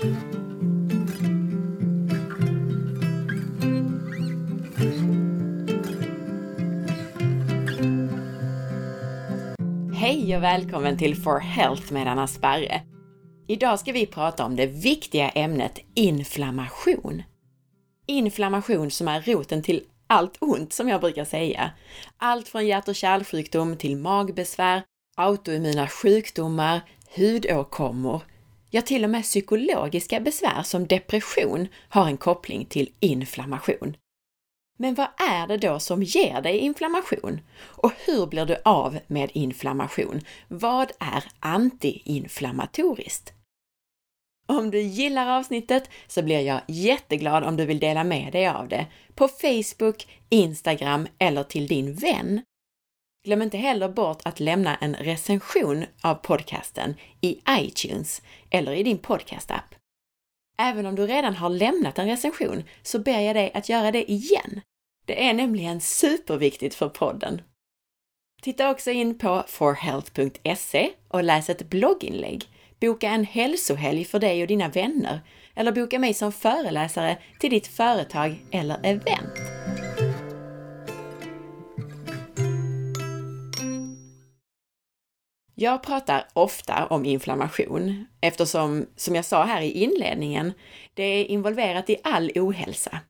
Hej och välkommen till For Health med Anna Sparre. Idag ska vi prata om det viktiga ämnet inflammation. Inflammation som är roten till allt ont som jag brukar säga. Allt från hjärt och kärlsjukdom till magbesvär, autoimmuna sjukdomar, hudåkommor, ja till och med psykologiska besvär som depression har en koppling till inflammation. Men vad är det då som ger dig inflammation? Och hur blir du av med inflammation? Vad är antiinflammatoriskt? Om du gillar avsnittet så blir jag jätteglad om du vill dela med dig av det på Facebook, Instagram eller till din vän. Glöm inte heller bort att lämna en recension av podcasten i iTunes eller i din podcastapp. Även om du redan har lämnat en recension så ber jag dig att göra det igen. Det är nämligen superviktigt för podden. Titta också in på forhealth.se och läs ett blogginlägg. Boka en hälsohelg för dig och dina vänner eller boka mig som föreläsare till ditt företag eller event. Jag pratar ofta om inflammation eftersom, som jag sa här i inledningen, det är involverat i all ohälsa.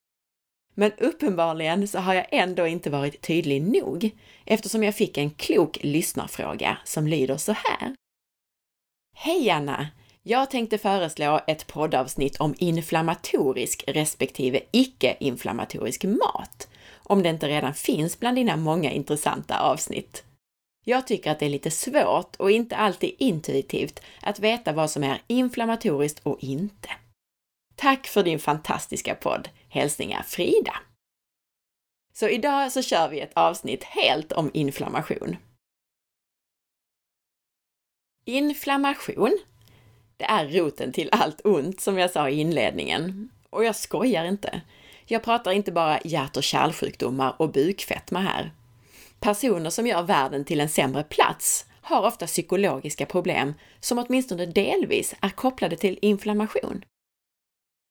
Men uppenbarligen så har jag ändå inte varit tydlig nog eftersom jag fick en klok lyssnarfråga som lyder så här. Hej Anna! Jag tänkte föreslå ett poddavsnitt om inflammatorisk respektive icke-inflammatorisk mat, om det inte redan finns bland dina många intressanta avsnitt. Jag tycker att det är lite svårt och inte alltid intuitivt att veta vad som är inflammatoriskt och inte. Tack för din fantastiska podd! Hälsningar Frida! Så idag så kör vi ett avsnitt helt om inflammation. Inflammation, det är roten till allt ont som jag sa i inledningen. Och jag skojar inte. Jag pratar inte bara hjärt och kärlsjukdomar och bukfetma här. Personer som gör världen till en sämre plats har ofta psykologiska problem som åtminstone delvis är kopplade till inflammation.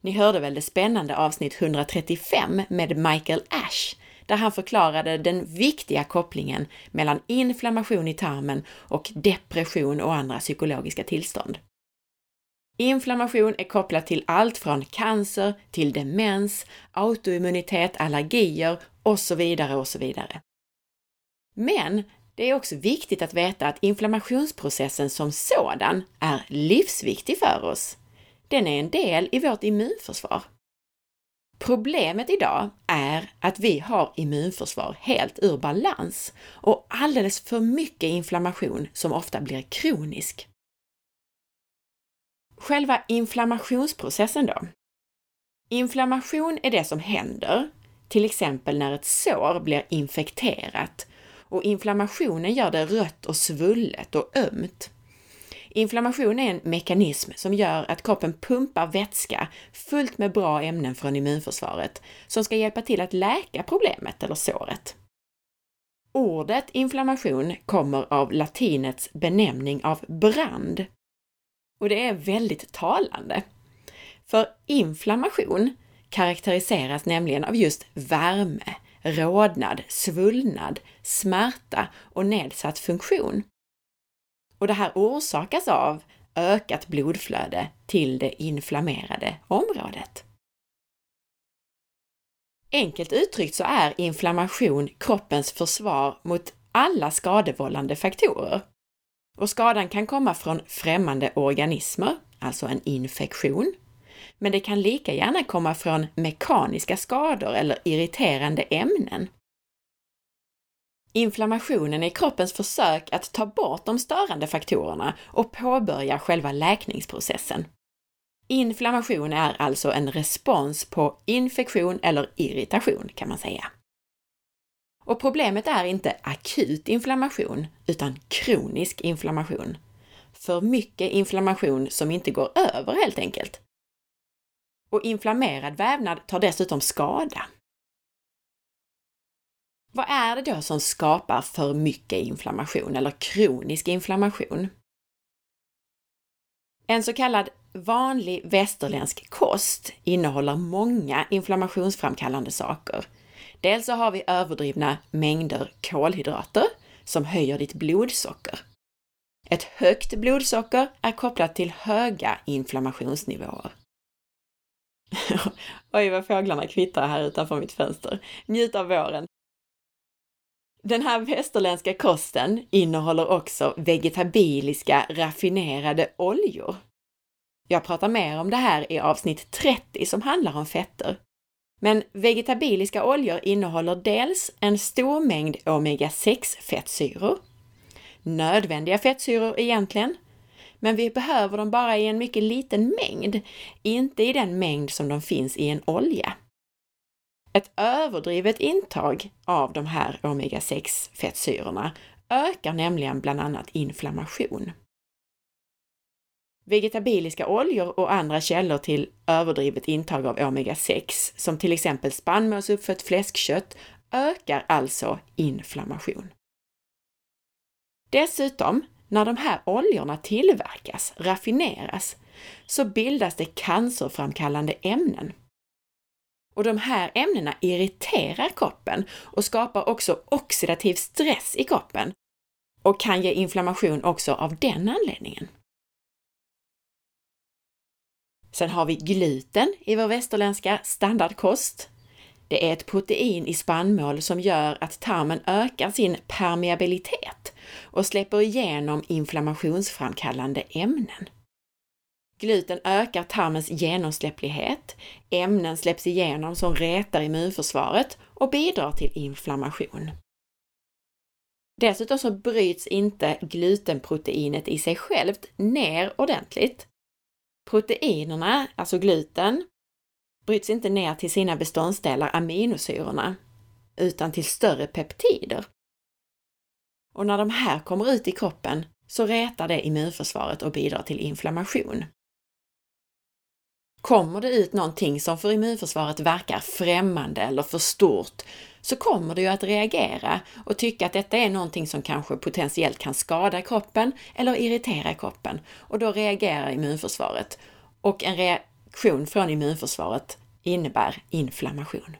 Ni hörde väl det spännande avsnitt 135 med Michael Ash, där han förklarade den viktiga kopplingen mellan inflammation i tarmen och depression och andra psykologiska tillstånd. Inflammation är kopplat till allt från cancer till demens, autoimmunitet, allergier och så vidare och så vidare. Men det är också viktigt att veta att inflammationsprocessen som sådan är livsviktig för oss. Den är en del i vårt immunförsvar. Problemet idag är att vi har immunförsvar helt ur balans och alldeles för mycket inflammation som ofta blir kronisk. Själva inflammationsprocessen då? Inflammation är det som händer, till exempel när ett sår blir infekterat och inflammationen gör det rött och svullet och ömt. Inflammation är en mekanism som gör att kroppen pumpar vätska fullt med bra ämnen från immunförsvaret som ska hjälpa till att läka problemet eller såret. Ordet inflammation kommer av latinets benämning av brand. Och det är väldigt talande. För inflammation karaktäriseras nämligen av just värme, rodnad, svullnad, smärta och nedsatt funktion. Och det här orsakas av ökat blodflöde till det inflammerade området. Enkelt uttryckt så är inflammation kroppens försvar mot alla skadevållande faktorer. Och skadan kan komma från främmande organismer, alltså en infektion. Men det kan lika gärna komma från mekaniska skador eller irriterande ämnen. Inflammationen är kroppens försök att ta bort de störande faktorerna och påbörja själva läkningsprocessen. Inflammation är alltså en respons på infektion eller irritation kan man säga. Och problemet är inte akut inflammation, utan kronisk inflammation. För mycket inflammation som inte går över helt enkelt. Och inflammerad vävnad tar dessutom skada. Vad är det då som skapar för mycket inflammation eller kronisk inflammation? En så kallad vanlig västerländsk kost innehåller många inflammationsframkallande saker. Dels så har vi överdrivna mängder kolhydrater som höjer ditt blodsocker. Ett högt blodsocker är kopplat till höga inflammationsnivåer. Oj, vad fåglarna kvittrar här utanför mitt fönster. Njut av våren! Den här västerländska kosten innehåller också vegetabiliska raffinerade oljor. Jag pratar mer om det här i avsnitt 30 som handlar om fetter. Men vegetabiliska oljor innehåller dels en stor mängd omega-6 fettsyror, nödvändiga fettsyror egentligen, men vi behöver dem bara i en mycket liten mängd, inte i den mängd som de finns i en olja. Ett överdrivet intag av de här omega-6 fettsyrorna ökar nämligen bland annat inflammation. Vegetabiliska oljor och andra källor till överdrivet intag av omega-6, som till exempel spannmålsuppfött fläskkött, ökar alltså inflammation. Dessutom, när de här oljorna tillverkas, raffineras, så bildas det cancerframkallande ämnen. Och de här ämnena irriterar kroppen och skapar också oxidativ stress i kroppen och kan ge inflammation också av den anledningen. Sen har vi gluten i vår västerländska standardkost. Det är ett protein i spannmål som gör att tarmen ökar sin permeabilitet och släpper igenom inflammationsframkallande ämnen. Gluten ökar tarmens genomsläpplighet, ämnen släpps igenom som retar immunförsvaret och bidrar till inflammation. Dessutom så bryts inte glutenproteinet i sig självt ner ordentligt, Proteinerna, alltså gluten, bryts inte ner till sina beståndsdelar aminosyrorna, utan till större peptider. Och när de här kommer ut i kroppen så retar det immunförsvaret och bidrar till inflammation. Kommer det ut någonting som för immunförsvaret verkar främmande eller för stort, så kommer det ju att reagera och tycka att detta är någonting som kanske potentiellt kan skada kroppen eller irritera kroppen. Och då reagerar immunförsvaret. Och en reaktion från immunförsvaret innebär inflammation.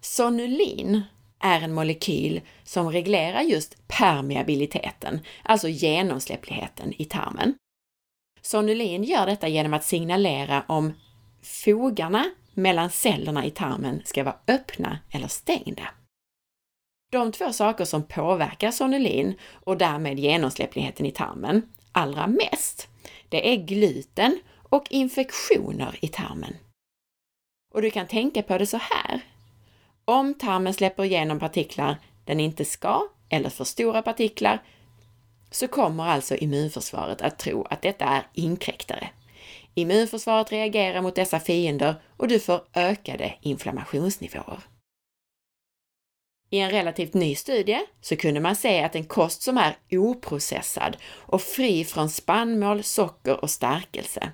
Sonulin är en molekyl som reglerar just permeabiliteten, alltså genomsläppligheten i tarmen. Sonulin gör detta genom att signalera om fogarna mellan cellerna i tarmen ska vara öppna eller stängda. De två saker som påverkar sonulin och därmed genomsläppligheten i tarmen allra mest, det är gluten och infektioner i tarmen. Och du kan tänka på det så här. Om tarmen släpper igenom partiklar den inte ska, eller för stora partiklar, så kommer alltså immunförsvaret att tro att detta är inkräktare. Immunförsvaret reagerar mot dessa fiender och du får ökade inflammationsnivåer. I en relativt ny studie så kunde man se att en kost som är oprocessad och fri från spannmål, socker och stärkelse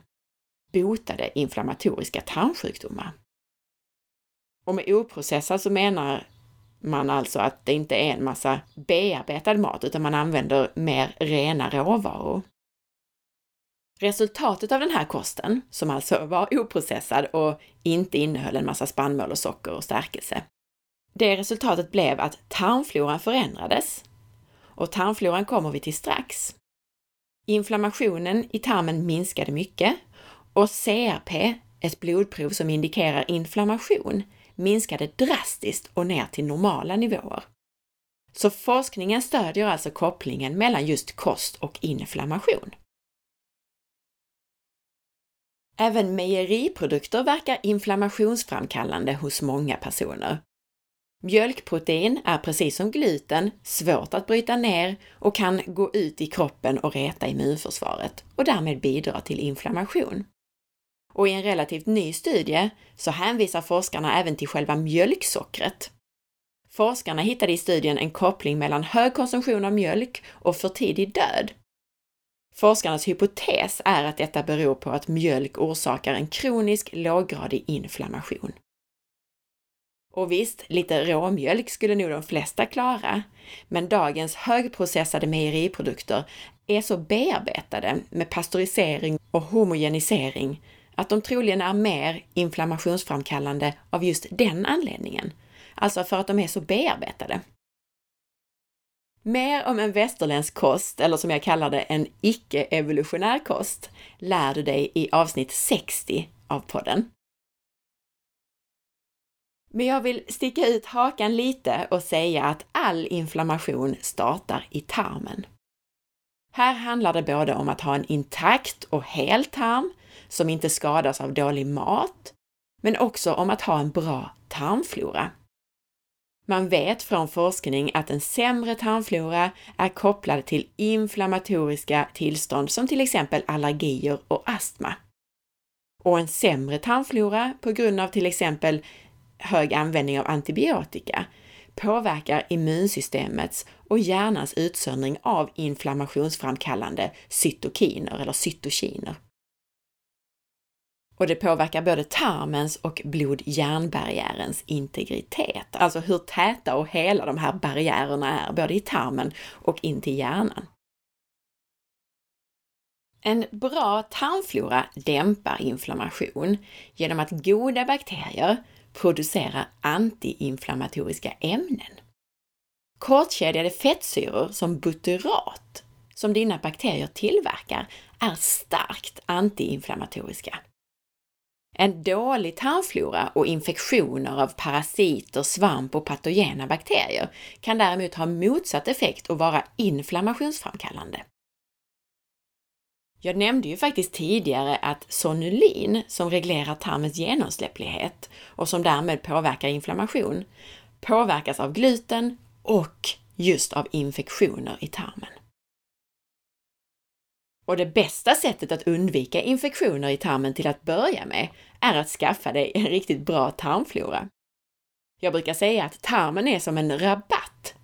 botade inflammatoriska tarmsjukdomar. Och med oprocessad så menar man alltså att det inte är en massa bearbetad mat, utan man använder mer rena råvaror. Resultatet av den här kosten, som alltså var oprocessad och inte innehöll en massa spannmål och socker och stärkelse, det resultatet blev att tarmfloran förändrades. Och tarmfloran kommer vi till strax. Inflammationen i tarmen minskade mycket och CRP, ett blodprov som indikerar inflammation, minskade drastiskt och ner till normala nivåer. Så forskningen stödjer alltså kopplingen mellan just kost och inflammation. Även mejeriprodukter verkar inflammationsframkallande hos många personer. Mjölkprotein är precis som gluten svårt att bryta ner och kan gå ut i kroppen och reta immunförsvaret och därmed bidra till inflammation. Och i en relativt ny studie så hänvisar forskarna även till själva mjölksockret. Forskarna hittade i studien en koppling mellan hög konsumtion av mjölk och för tidig död. Forskarnas hypotes är att detta beror på att mjölk orsakar en kronisk låggradig inflammation. Och visst, lite råmjölk skulle nog de flesta klara, men dagens högprocessade mejeriprodukter är så bearbetade med pastörisering och homogenisering att de troligen är mer inflammationsframkallande av just den anledningen, alltså för att de är så bearbetade. Mer om en västerländsk kost, eller som jag kallar det, en icke-evolutionär kost, lär du dig i avsnitt 60 av podden. Men jag vill sticka ut hakan lite och säga att all inflammation startar i tarmen. Här handlar det både om att ha en intakt och hel tarm som inte skadas av dålig mat, men också om att ha en bra tarmflora. Man vet från forskning att en sämre tarmflora är kopplad till inflammatoriska tillstånd som till exempel allergier och astma. Och en sämre tarmflora på grund av till exempel hög användning av antibiotika påverkar immunsystemets och hjärnans utsöndring av inflammationsframkallande cytokiner eller cytokiner. Och det påverkar både tarmens och blod-hjärnbarriärens integritet, alltså hur täta och hela de här barriärerna är, både i tarmen och in till hjärnan. En bra tarmflora dämpar inflammation genom att goda bakterier producerar antiinflammatoriska ämnen. Kortkedjade fettsyror som butyrat, som dina bakterier tillverkar, är starkt antiinflammatoriska. En dålig tarmflora och infektioner av parasiter, svamp och patogena bakterier kan däremot ha motsatt effekt och vara inflammationsframkallande. Jag nämnde ju faktiskt tidigare att sonulin, som reglerar tarmens genomsläpplighet och som därmed påverkar inflammation, påverkas av gluten och just av infektioner i tarmen. Och det bästa sättet att undvika infektioner i tarmen till att börja med är att skaffa dig en riktigt bra tarmflora. Jag brukar säga att tarmen är som en rabatt.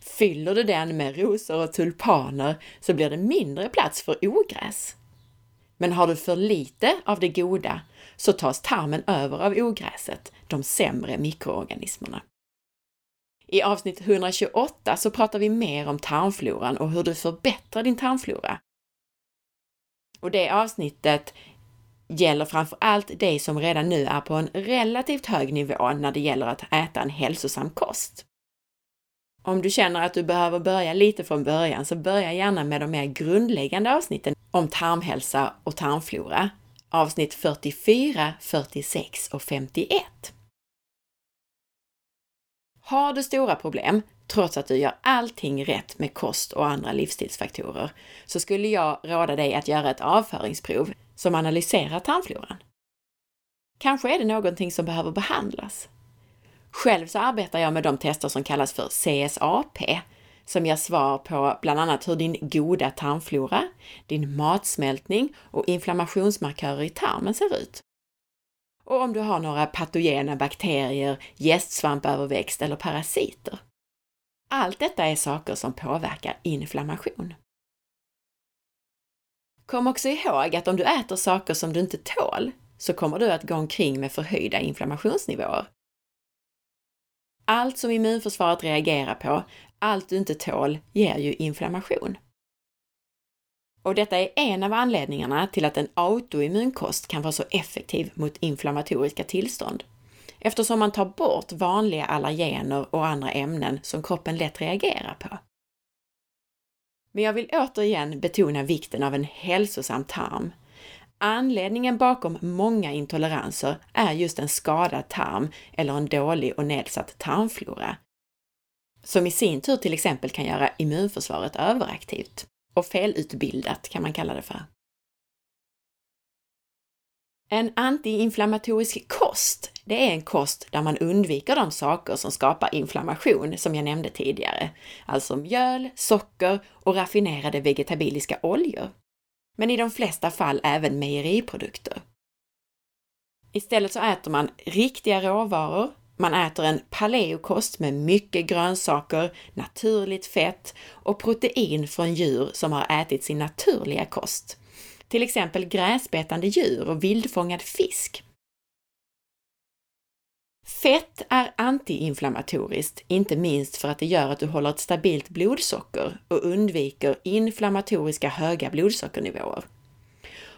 Fyller du den med rosor och tulpaner så blir det mindre plats för ogräs. Men har du för lite av det goda så tas tarmen över av ogräset, de sämre mikroorganismerna. I avsnitt 128 så pratar vi mer om tarmfloran och hur du förbättrar din tarmflora. Och det avsnittet gäller framför allt dig som redan nu är på en relativt hög nivå när det gäller att äta en hälsosam kost. Om du känner att du behöver börja lite från början så börja gärna med de mer grundläggande avsnitten om tarmhälsa och tarmflora. Avsnitt 44, 46 och 51. Har du stora problem, trots att du gör allting rätt med kost och andra livsstilsfaktorer, så skulle jag råda dig att göra ett avföringsprov som analyserar tarmfloran. Kanske är det någonting som behöver behandlas. Själv så arbetar jag med de tester som kallas för CSAP, som ger svar på bland annat hur din goda tarmflora, din matsmältning och inflammationsmarkörer i tarmen ser ut. Och om du har några patogena bakterier, gästsvampöverväxt eller parasiter. Allt detta är saker som påverkar inflammation. Kom också ihåg att om du äter saker som du inte tål så kommer du att gå omkring med förhöjda inflammationsnivåer. Allt som immunförsvaret reagerar på, allt du inte tål, ger ju inflammation. Och detta är en av anledningarna till att en autoimmunkost kan vara så effektiv mot inflammatoriska tillstånd. Eftersom man tar bort vanliga allergener och andra ämnen som kroppen lätt reagerar på. Men jag vill återigen betona vikten av en hälsosam tarm. Anledningen bakom många intoleranser är just en skadad tarm eller en dålig och nedsatt tarmflora, som i sin tur till exempel kan göra immunförsvaret överaktivt och felutbildat kan man kalla det för. En antiinflammatorisk kost, det är en kost där man undviker de saker som skapar inflammation, som jag nämnde tidigare, alltså mjöl, socker och raffinerade vegetabiliska oljor. Men i de flesta fall även mejeriprodukter. Istället så äter man riktiga råvaror, man äter en paleokost med mycket grönsaker, naturligt fett och protein från djur som har ätit sin naturliga kost till exempel gräsbetande djur och vildfångad fisk. Fett är antiinflammatoriskt, inte minst för att det gör att du håller ett stabilt blodsocker och undviker inflammatoriska höga blodsockernivåer.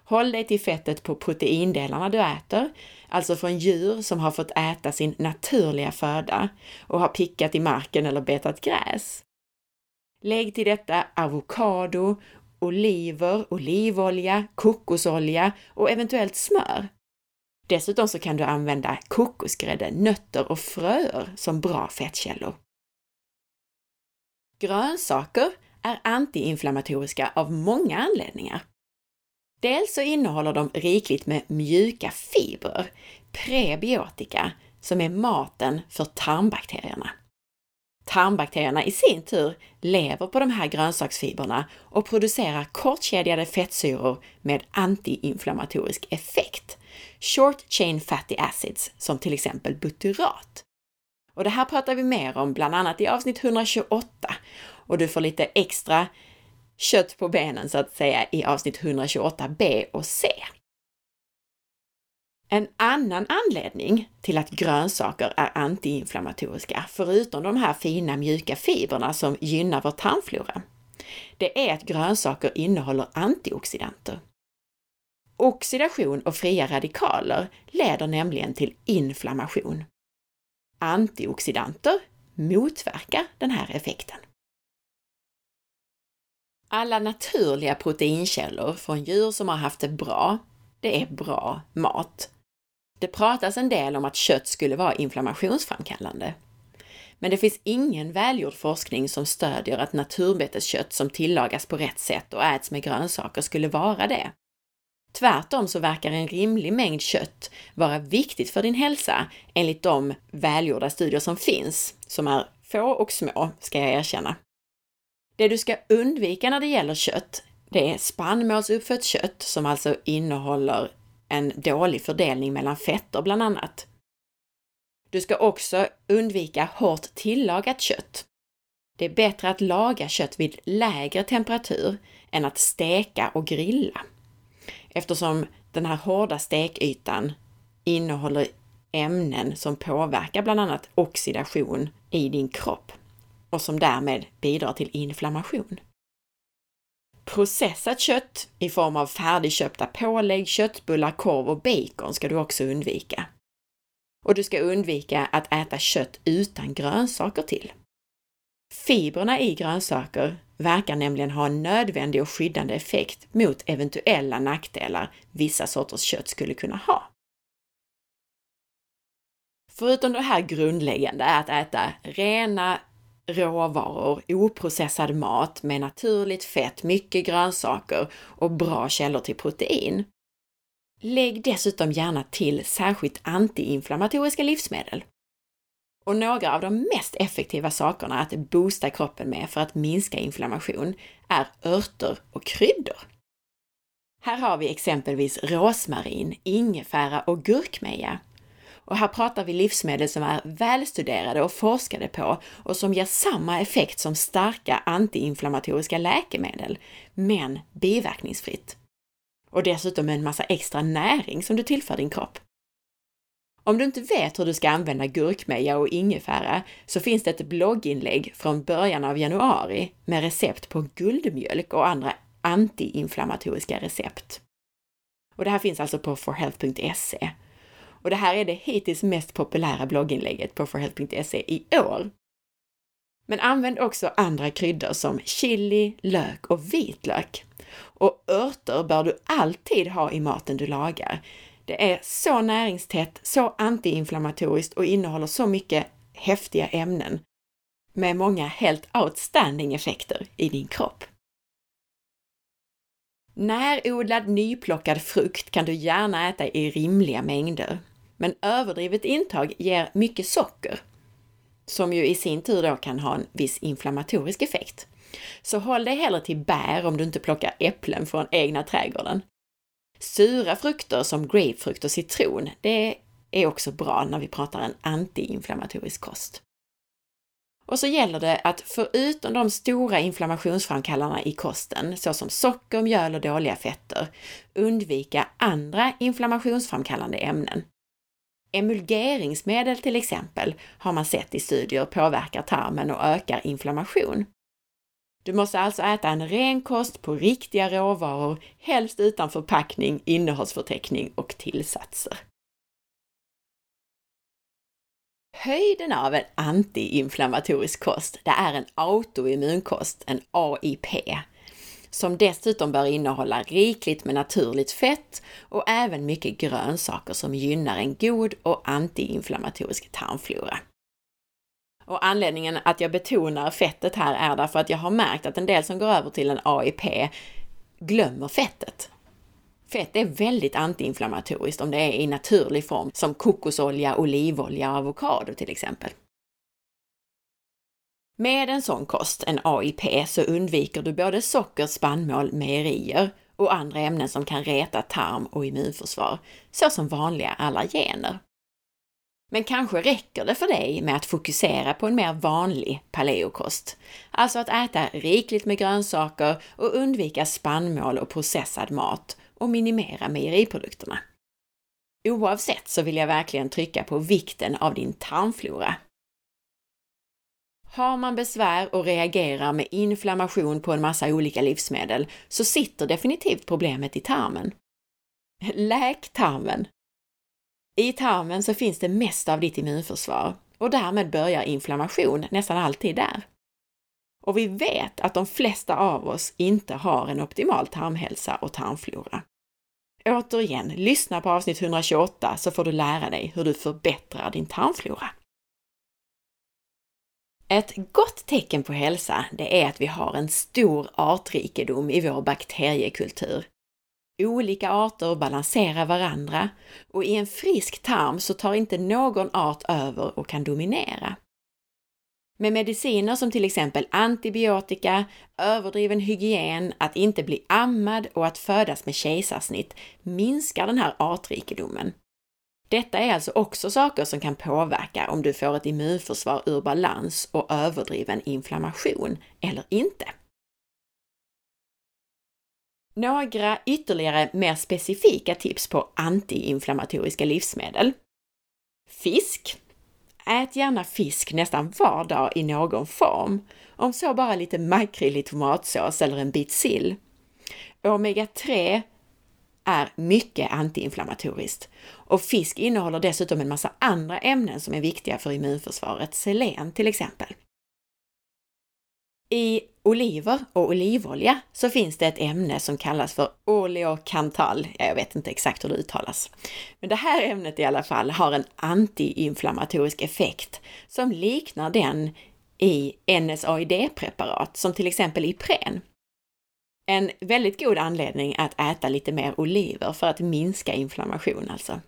Håll dig till fettet på proteindelarna du äter, alltså från djur som har fått äta sin naturliga föda och har pickat i marken eller betat gräs. Lägg till detta avokado, oliver, olivolja, kokosolja och eventuellt smör. Dessutom så kan du använda kokosgrädde, nötter och fröer som bra fettkällor. Grönsaker är antiinflammatoriska av många anledningar. Dels så innehåller de rikligt med mjuka fibrer, prebiotika, som är maten för tarmbakterierna. Tarmbakterierna i sin tur lever på de här grönsaksfibrerna och producerar kortkedjade fettsyror med antiinflammatorisk effekt. Short chain fatty acids, som till exempel butyrat. Och det här pratar vi mer om bland annat i avsnitt 128 och du får lite extra kött på benen så att säga i avsnitt 128b och c. En annan anledning till att grönsaker är antiinflammatoriska, förutom de här fina mjuka fibrerna som gynnar vår tarmflora, det är att grönsaker innehåller antioxidanter. Oxidation och fria radikaler leder nämligen till inflammation. Antioxidanter motverkar den här effekten. Alla naturliga proteinkällor från djur som har haft det bra, det är bra mat. Det pratas en del om att kött skulle vara inflammationsframkallande. Men det finns ingen välgjord forskning som stödjer att naturbeteskött som tillagas på rätt sätt och äts med grönsaker skulle vara det. Tvärtom så verkar en rimlig mängd kött vara viktigt för din hälsa enligt de välgjorda studier som finns, som är få och små, ska jag erkänna. Det du ska undvika när det gäller kött, det är spannmålsuppfött kött som alltså innehåller en dålig fördelning mellan fetter bland annat. Du ska också undvika hårt tillagat kött. Det är bättre att laga kött vid lägre temperatur än att steka och grilla. Eftersom den här hårda stekytan innehåller ämnen som påverkar bland annat oxidation i din kropp och som därmed bidrar till inflammation. Processat kött i form av färdigköpta pålägg, köttbullar, korv och bacon ska du också undvika. Och du ska undvika att äta kött utan grönsaker till. Fibrerna i grönsaker verkar nämligen ha en nödvändig och skyddande effekt mot eventuella nackdelar vissa sorters kött skulle kunna ha. Förutom det här grundläggande, att äta rena råvaror, oprocessad mat med naturligt fett, mycket grönsaker och bra källor till protein. Lägg dessutom gärna till särskilt antiinflammatoriska livsmedel. Och några av de mest effektiva sakerna att boosta kroppen med för att minska inflammation är örter och kryddor. Här har vi exempelvis rosmarin, ingefära och gurkmeja och här pratar vi livsmedel som är välstuderade och forskade på och som ger samma effekt som starka antiinflammatoriska läkemedel, men biverkningsfritt. Och dessutom en massa extra näring som du tillför din kropp. Om du inte vet hur du ska använda gurkmeja och ingefära så finns det ett blogginlägg från början av januari med recept på guldmjölk och andra antiinflammatoriska recept. Och det här finns alltså på forhealth.se och det här är det hittills mest populära blogginlägget på forhealth.se i år. Men använd också andra kryddor som chili, lök och vitlök. Och örter bör du alltid ha i maten du lagar. Det är så näringstätt, så antiinflammatoriskt och innehåller så mycket häftiga ämnen med många helt outstanding effekter i din kropp. Närodlad nyplockad frukt kan du gärna äta i rimliga mängder. Men överdrivet intag ger mycket socker, som ju i sin tur då kan ha en viss inflammatorisk effekt. Så håll dig hellre till bär om du inte plockar äpplen från egna trädgården. Sura frukter som grapefrukt och citron, det är också bra när vi pratar en antiinflammatorisk kost. Och så gäller det att förutom de stora inflammationsframkallarna i kosten, såsom socker, mjöl och dåliga fetter, undvika andra inflammationsframkallande ämnen. Emulgeringsmedel till exempel har man sett i studier påverkar tarmen och ökar inflammation. Du måste alltså äta en ren kost på riktiga råvaror, helst utan förpackning, innehållsförteckning och tillsatser. Höjden av en antiinflammatorisk kost, det är en autoimmunkost, en AIP, som dessutom bör innehålla rikligt med naturligt fett och även mycket grönsaker som gynnar en god och antiinflammatorisk tarmflora. Och anledningen att jag betonar fettet här är därför att jag har märkt att en del som går över till en AIP glömmer fettet. Fett är väldigt antiinflammatoriskt om det är i naturlig form, som kokosolja, olivolja och avokado till exempel. Med en sån kost, en AIP, så undviker du både socker, spannmål, mejerier och andra ämnen som kan reta tarm och immunförsvar, såsom vanliga allergener. Men kanske räcker det för dig med att fokusera på en mer vanlig paleokost, alltså att äta rikligt med grönsaker och undvika spannmål och processad mat och minimera mejeriprodukterna. Oavsett så vill jag verkligen trycka på vikten av din tarmflora. Har man besvär och reagerar med inflammation på en massa olika livsmedel så sitter definitivt problemet i tarmen. Läk tarmen! I tarmen så finns det mesta av ditt immunförsvar och därmed börjar inflammation nästan alltid där. Och vi vet att de flesta av oss inte har en optimal tarmhälsa och tarmflora. Återigen, lyssna på avsnitt 128 så får du lära dig hur du förbättrar din tarmflora. Ett gott tecken på hälsa, det är att vi har en stor artrikedom i vår bakteriekultur. Olika arter balanserar varandra och i en frisk tarm så tar inte någon art över och kan dominera. Med mediciner som till exempel antibiotika, överdriven hygien, att inte bli ammad och att födas med kejsarsnitt minskar den här artrikedomen. Detta är alltså också saker som kan påverka om du får ett immunförsvar ur balans och överdriven inflammation eller inte. Några ytterligare mer specifika tips på antiinflammatoriska livsmedel. Fisk. Ät gärna fisk nästan var dag i någon form. Om så bara lite makrill i tomatsås eller en bit sill. Omega-3 är mycket antiinflammatoriskt och fisk innehåller dessutom en massa andra ämnen som är viktiga för immunförsvaret, selen till exempel. I oliver och olivolja så finns det ett ämne som kallas för oleokantal. Jag vet inte exakt hur det uttalas. Men det här ämnet i alla fall har en antiinflammatorisk effekt som liknar den i NSAID-preparat som till exempel Ipren. En väldigt god anledning att äta lite mer oliver för att minska inflammation alltså.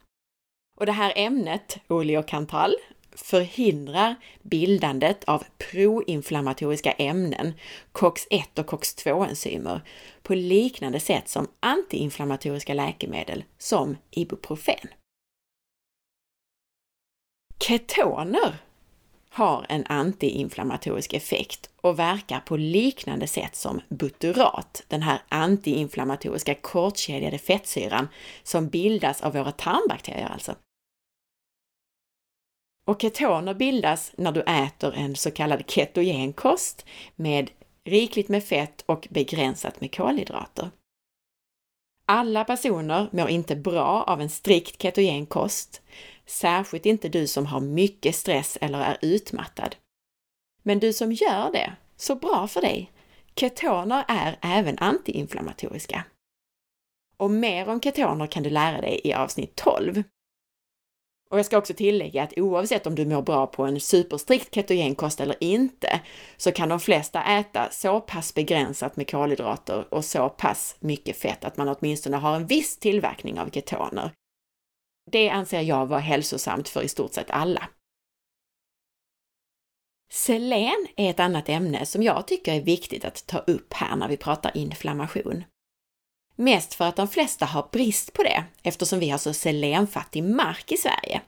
Och det här ämnet, oleokantal, förhindrar bildandet av proinflammatoriska ämnen, COX-1 och COX-2-enzymer, på liknande sätt som antiinflammatoriska läkemedel som Ibuprofen. Ketoner har en antiinflammatorisk effekt och verkar på liknande sätt som butyrat, den här antiinflammatoriska kortkedjade fettsyran som bildas av våra tarmbakterier alltså. Och ketoner bildas när du äter en så kallad ketogenkost med rikligt med fett och begränsat med kolhydrater. Alla personer mår inte bra av en strikt ketogenkost, särskilt inte du som har mycket stress eller är utmattad. Men du som gör det, så bra för dig! Ketoner är även antiinflammatoriska. Och mer om ketoner kan du lära dig i avsnitt 12. Och jag ska också tillägga att oavsett om du mår bra på en superstrikt ketogenkost eller inte, så kan de flesta äta så pass begränsat med kolhydrater och så pass mycket fett att man åtminstone har en viss tillverkning av ketoner. Det anser jag vara hälsosamt för i stort sett alla. Selen är ett annat ämne som jag tycker är viktigt att ta upp här när vi pratar inflammation. Mest för att de flesta har brist på det eftersom vi har så selenfattig mark i Sverige.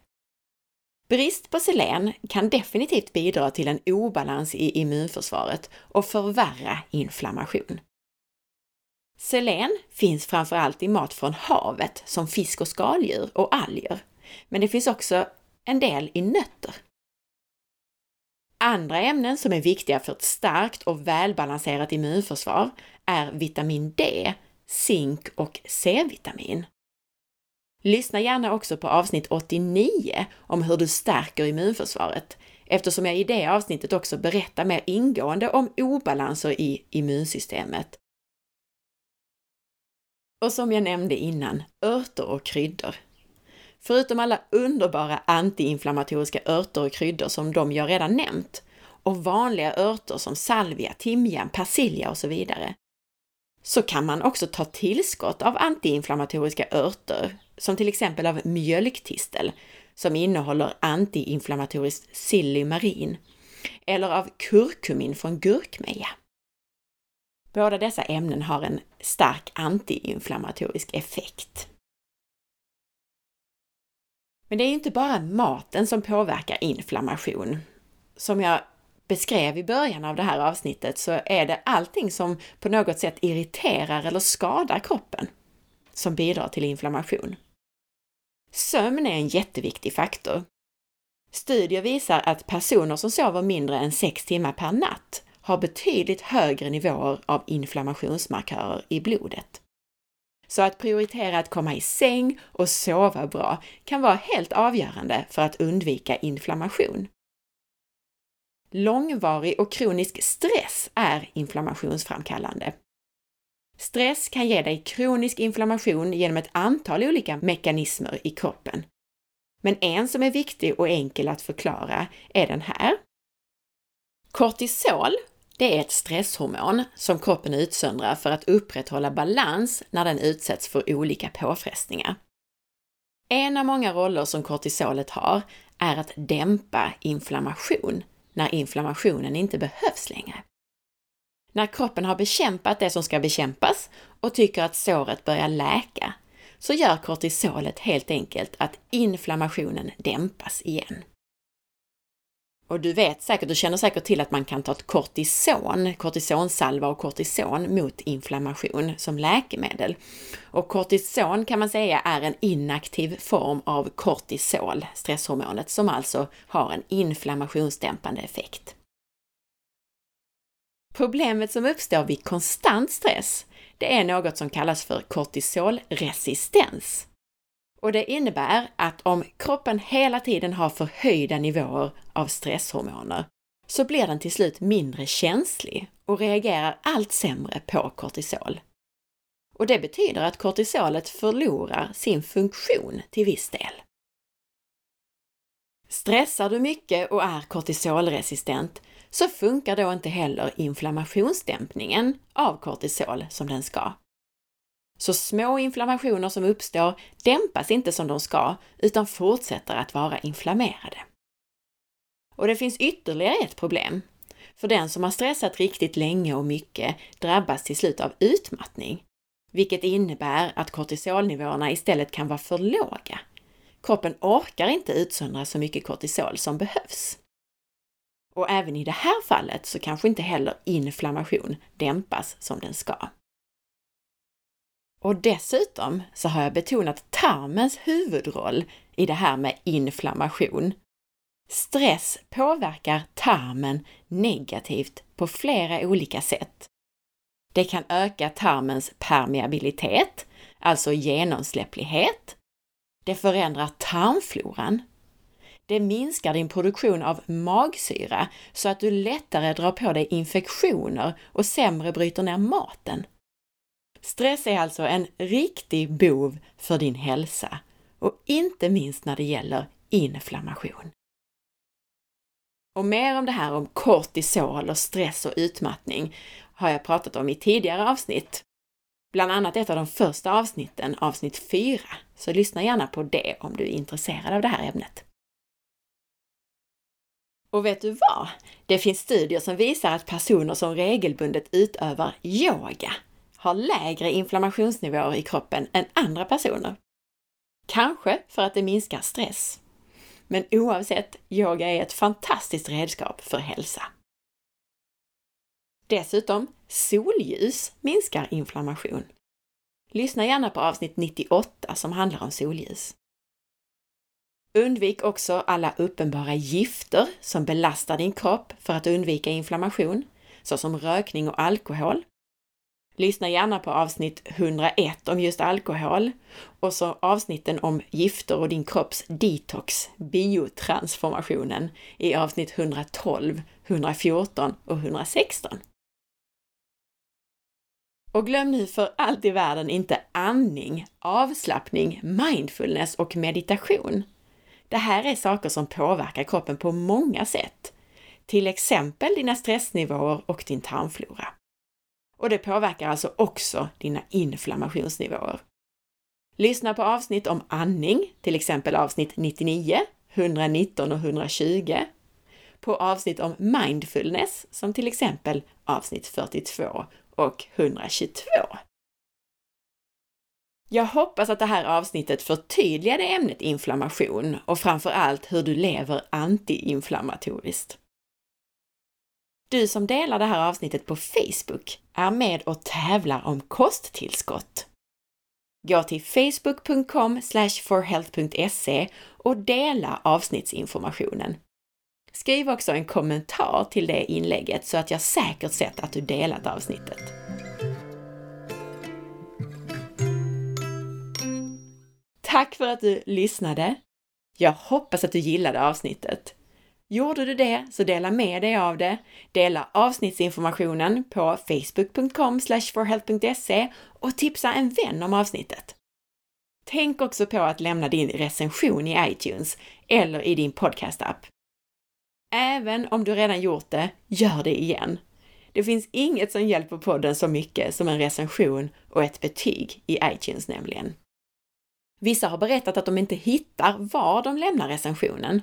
Brist på selen kan definitivt bidra till en obalans i immunförsvaret och förvärra inflammation. Selen finns framför allt i mat från havet som fisk och skaldjur och alger. Men det finns också en del i nötter. Andra ämnen som är viktiga för ett starkt och välbalanserat immunförsvar är vitamin D, zink och C-vitamin. Lyssna gärna också på avsnitt 89 om hur du stärker immunförsvaret, eftersom jag i det avsnittet också berättar mer ingående om obalanser i immunsystemet. Och som jag nämnde innan, örter och kryddor. Förutom alla underbara antiinflammatoriska örter och kryddor som de jag redan nämnt, och vanliga örter som salvia, timjan, persilja och så vidare, så kan man också ta tillskott av antiinflammatoriska örter, som till exempel av mjölktistel, som innehåller antiinflammatoriskt silymarin, eller av kurkumin från gurkmeja. Båda dessa ämnen har en stark antiinflammatorisk effekt. Men det är inte bara maten som påverkar inflammation. Som jag beskrev i början av det här avsnittet så är det allting som på något sätt irriterar eller skadar kroppen som bidrar till inflammation. Sömn är en jätteviktig faktor. Studier visar att personer som sover mindre än 6 timmar per natt har betydligt högre nivåer av inflammationsmarkörer i blodet. Så att prioritera att komma i säng och sova bra kan vara helt avgörande för att undvika inflammation. Långvarig och kronisk stress är inflammationsframkallande. Stress kan ge dig kronisk inflammation genom ett antal olika mekanismer i kroppen. Men en som är viktig och enkel att förklara är den här. Kortisol, det är ett stresshormon som kroppen utsöndrar för att upprätthålla balans när den utsätts för olika påfrestningar. En av många roller som kortisolet har är att dämpa inflammation när inflammationen inte behövs längre. När kroppen har bekämpat det som ska bekämpas och tycker att såret börjar läka, så gör kortisolet helt enkelt att inflammationen dämpas igen. Och du vet säkert, du känner säkert till att man kan ta ett kortison, kortisonsalva och kortison mot inflammation som läkemedel. Och kortison kan man säga är en inaktiv form av kortisol, stresshormonet, som alltså har en inflammationsdämpande effekt. Problemet som uppstår vid konstant stress, det är något som kallas för kortisolresistens. Och det innebär att om kroppen hela tiden har förhöjda nivåer av stresshormoner så blir den till slut mindre känslig och reagerar allt sämre på kortisol. Och det betyder att kortisolet förlorar sin funktion till viss del. Stressar du mycket och är kortisolresistent så funkar då inte heller inflammationsdämpningen av kortisol som den ska. Så små inflammationer som uppstår dämpas inte som de ska, utan fortsätter att vara inflammerade. Och det finns ytterligare ett problem. För den som har stressat riktigt länge och mycket drabbas till slut av utmattning, vilket innebär att kortisolnivåerna istället kan vara för låga. Kroppen orkar inte utsöndra så mycket kortisol som behövs. Och även i det här fallet så kanske inte heller inflammation dämpas som den ska. Och dessutom så har jag betonat tarmens huvudroll i det här med inflammation. Stress påverkar tarmen negativt på flera olika sätt. Det kan öka tarmens permeabilitet, alltså genomsläpplighet. Det förändrar tarmfloran. Det minskar din produktion av magsyra så att du lättare drar på dig infektioner och sämre bryter ner maten. Stress är alltså en riktig bov för din hälsa och inte minst när det gäller inflammation. Och mer om det här om kortisol och stress och utmattning har jag pratat om i tidigare avsnitt. Bland annat ett av de första avsnitten, avsnitt 4. Så lyssna gärna på det om du är intresserad av det här ämnet. Och vet du vad? Det finns studier som visar att personer som regelbundet utövar yoga har lägre inflammationsnivåer i kroppen än andra personer. Kanske för att det minskar stress. Men oavsett, yoga är ett fantastiskt redskap för hälsa. Dessutom, solljus minskar inflammation. Lyssna gärna på avsnitt 98 som handlar om solljus. Undvik också alla uppenbara gifter som belastar din kropp för att undvika inflammation, såsom rökning och alkohol. Lyssna gärna på avsnitt 101 om just alkohol och så avsnitten om gifter och din kropps detox, biotransformationen, i avsnitt 112, 114 och 116. Och glöm nu för allt i världen inte andning, avslappning, mindfulness och meditation. Det här är saker som påverkar kroppen på många sätt. Till exempel dina stressnivåer och din tarmflora. Och det påverkar alltså också dina inflammationsnivåer. Lyssna på avsnitt om andning, till exempel avsnitt 99, 119 och 120. På avsnitt om mindfulness, som till exempel avsnitt 42 och 122. Jag hoppas att det här avsnittet förtydligade ämnet inflammation och framför allt hur du lever antiinflammatoriskt. Du som delar det här avsnittet på Facebook är med och tävlar om kosttillskott. Gå till facebook.com forhealth.se och dela avsnittsinformationen. Skriv också en kommentar till det inlägget så att jag säkert sett att du delat avsnittet. Tack för att du lyssnade! Jag hoppas att du gillade avsnittet. Gjorde du det, så dela med dig av det. Dela avsnittsinformationen på facebook.com forhealth.se och tipsa en vän om avsnittet. Tänk också på att lämna din recension i iTunes eller i din podcastapp. Även om du redan gjort det, gör det igen. Det finns inget som hjälper podden så mycket som en recension och ett betyg i iTunes nämligen. Vissa har berättat att de inte hittar var de lämnar recensionen.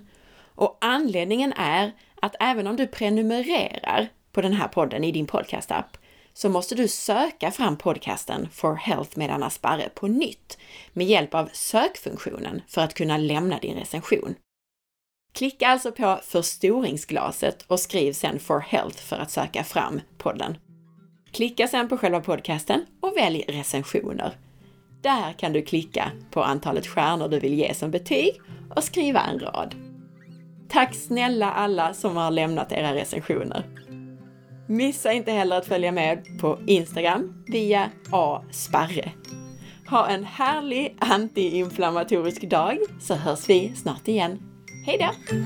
Och anledningen är att även om du prenumererar på den här podden i din podcastapp så måste du söka fram podcasten For Health med Anna Sparre på nytt med hjälp av sökfunktionen för att kunna lämna din recension. Klicka alltså på förstoringsglaset och skriv sedan For Health för att söka fram podden. Klicka sedan på själva podcasten och välj recensioner. Där kan du klicka på antalet stjärnor du vill ge som betyg och skriva en rad. Tack snälla alla som har lämnat era recensioner! Missa inte heller att följa med på Instagram via asparre. Ha en härlig antiinflammatorisk dag så hörs vi snart igen. Hej då!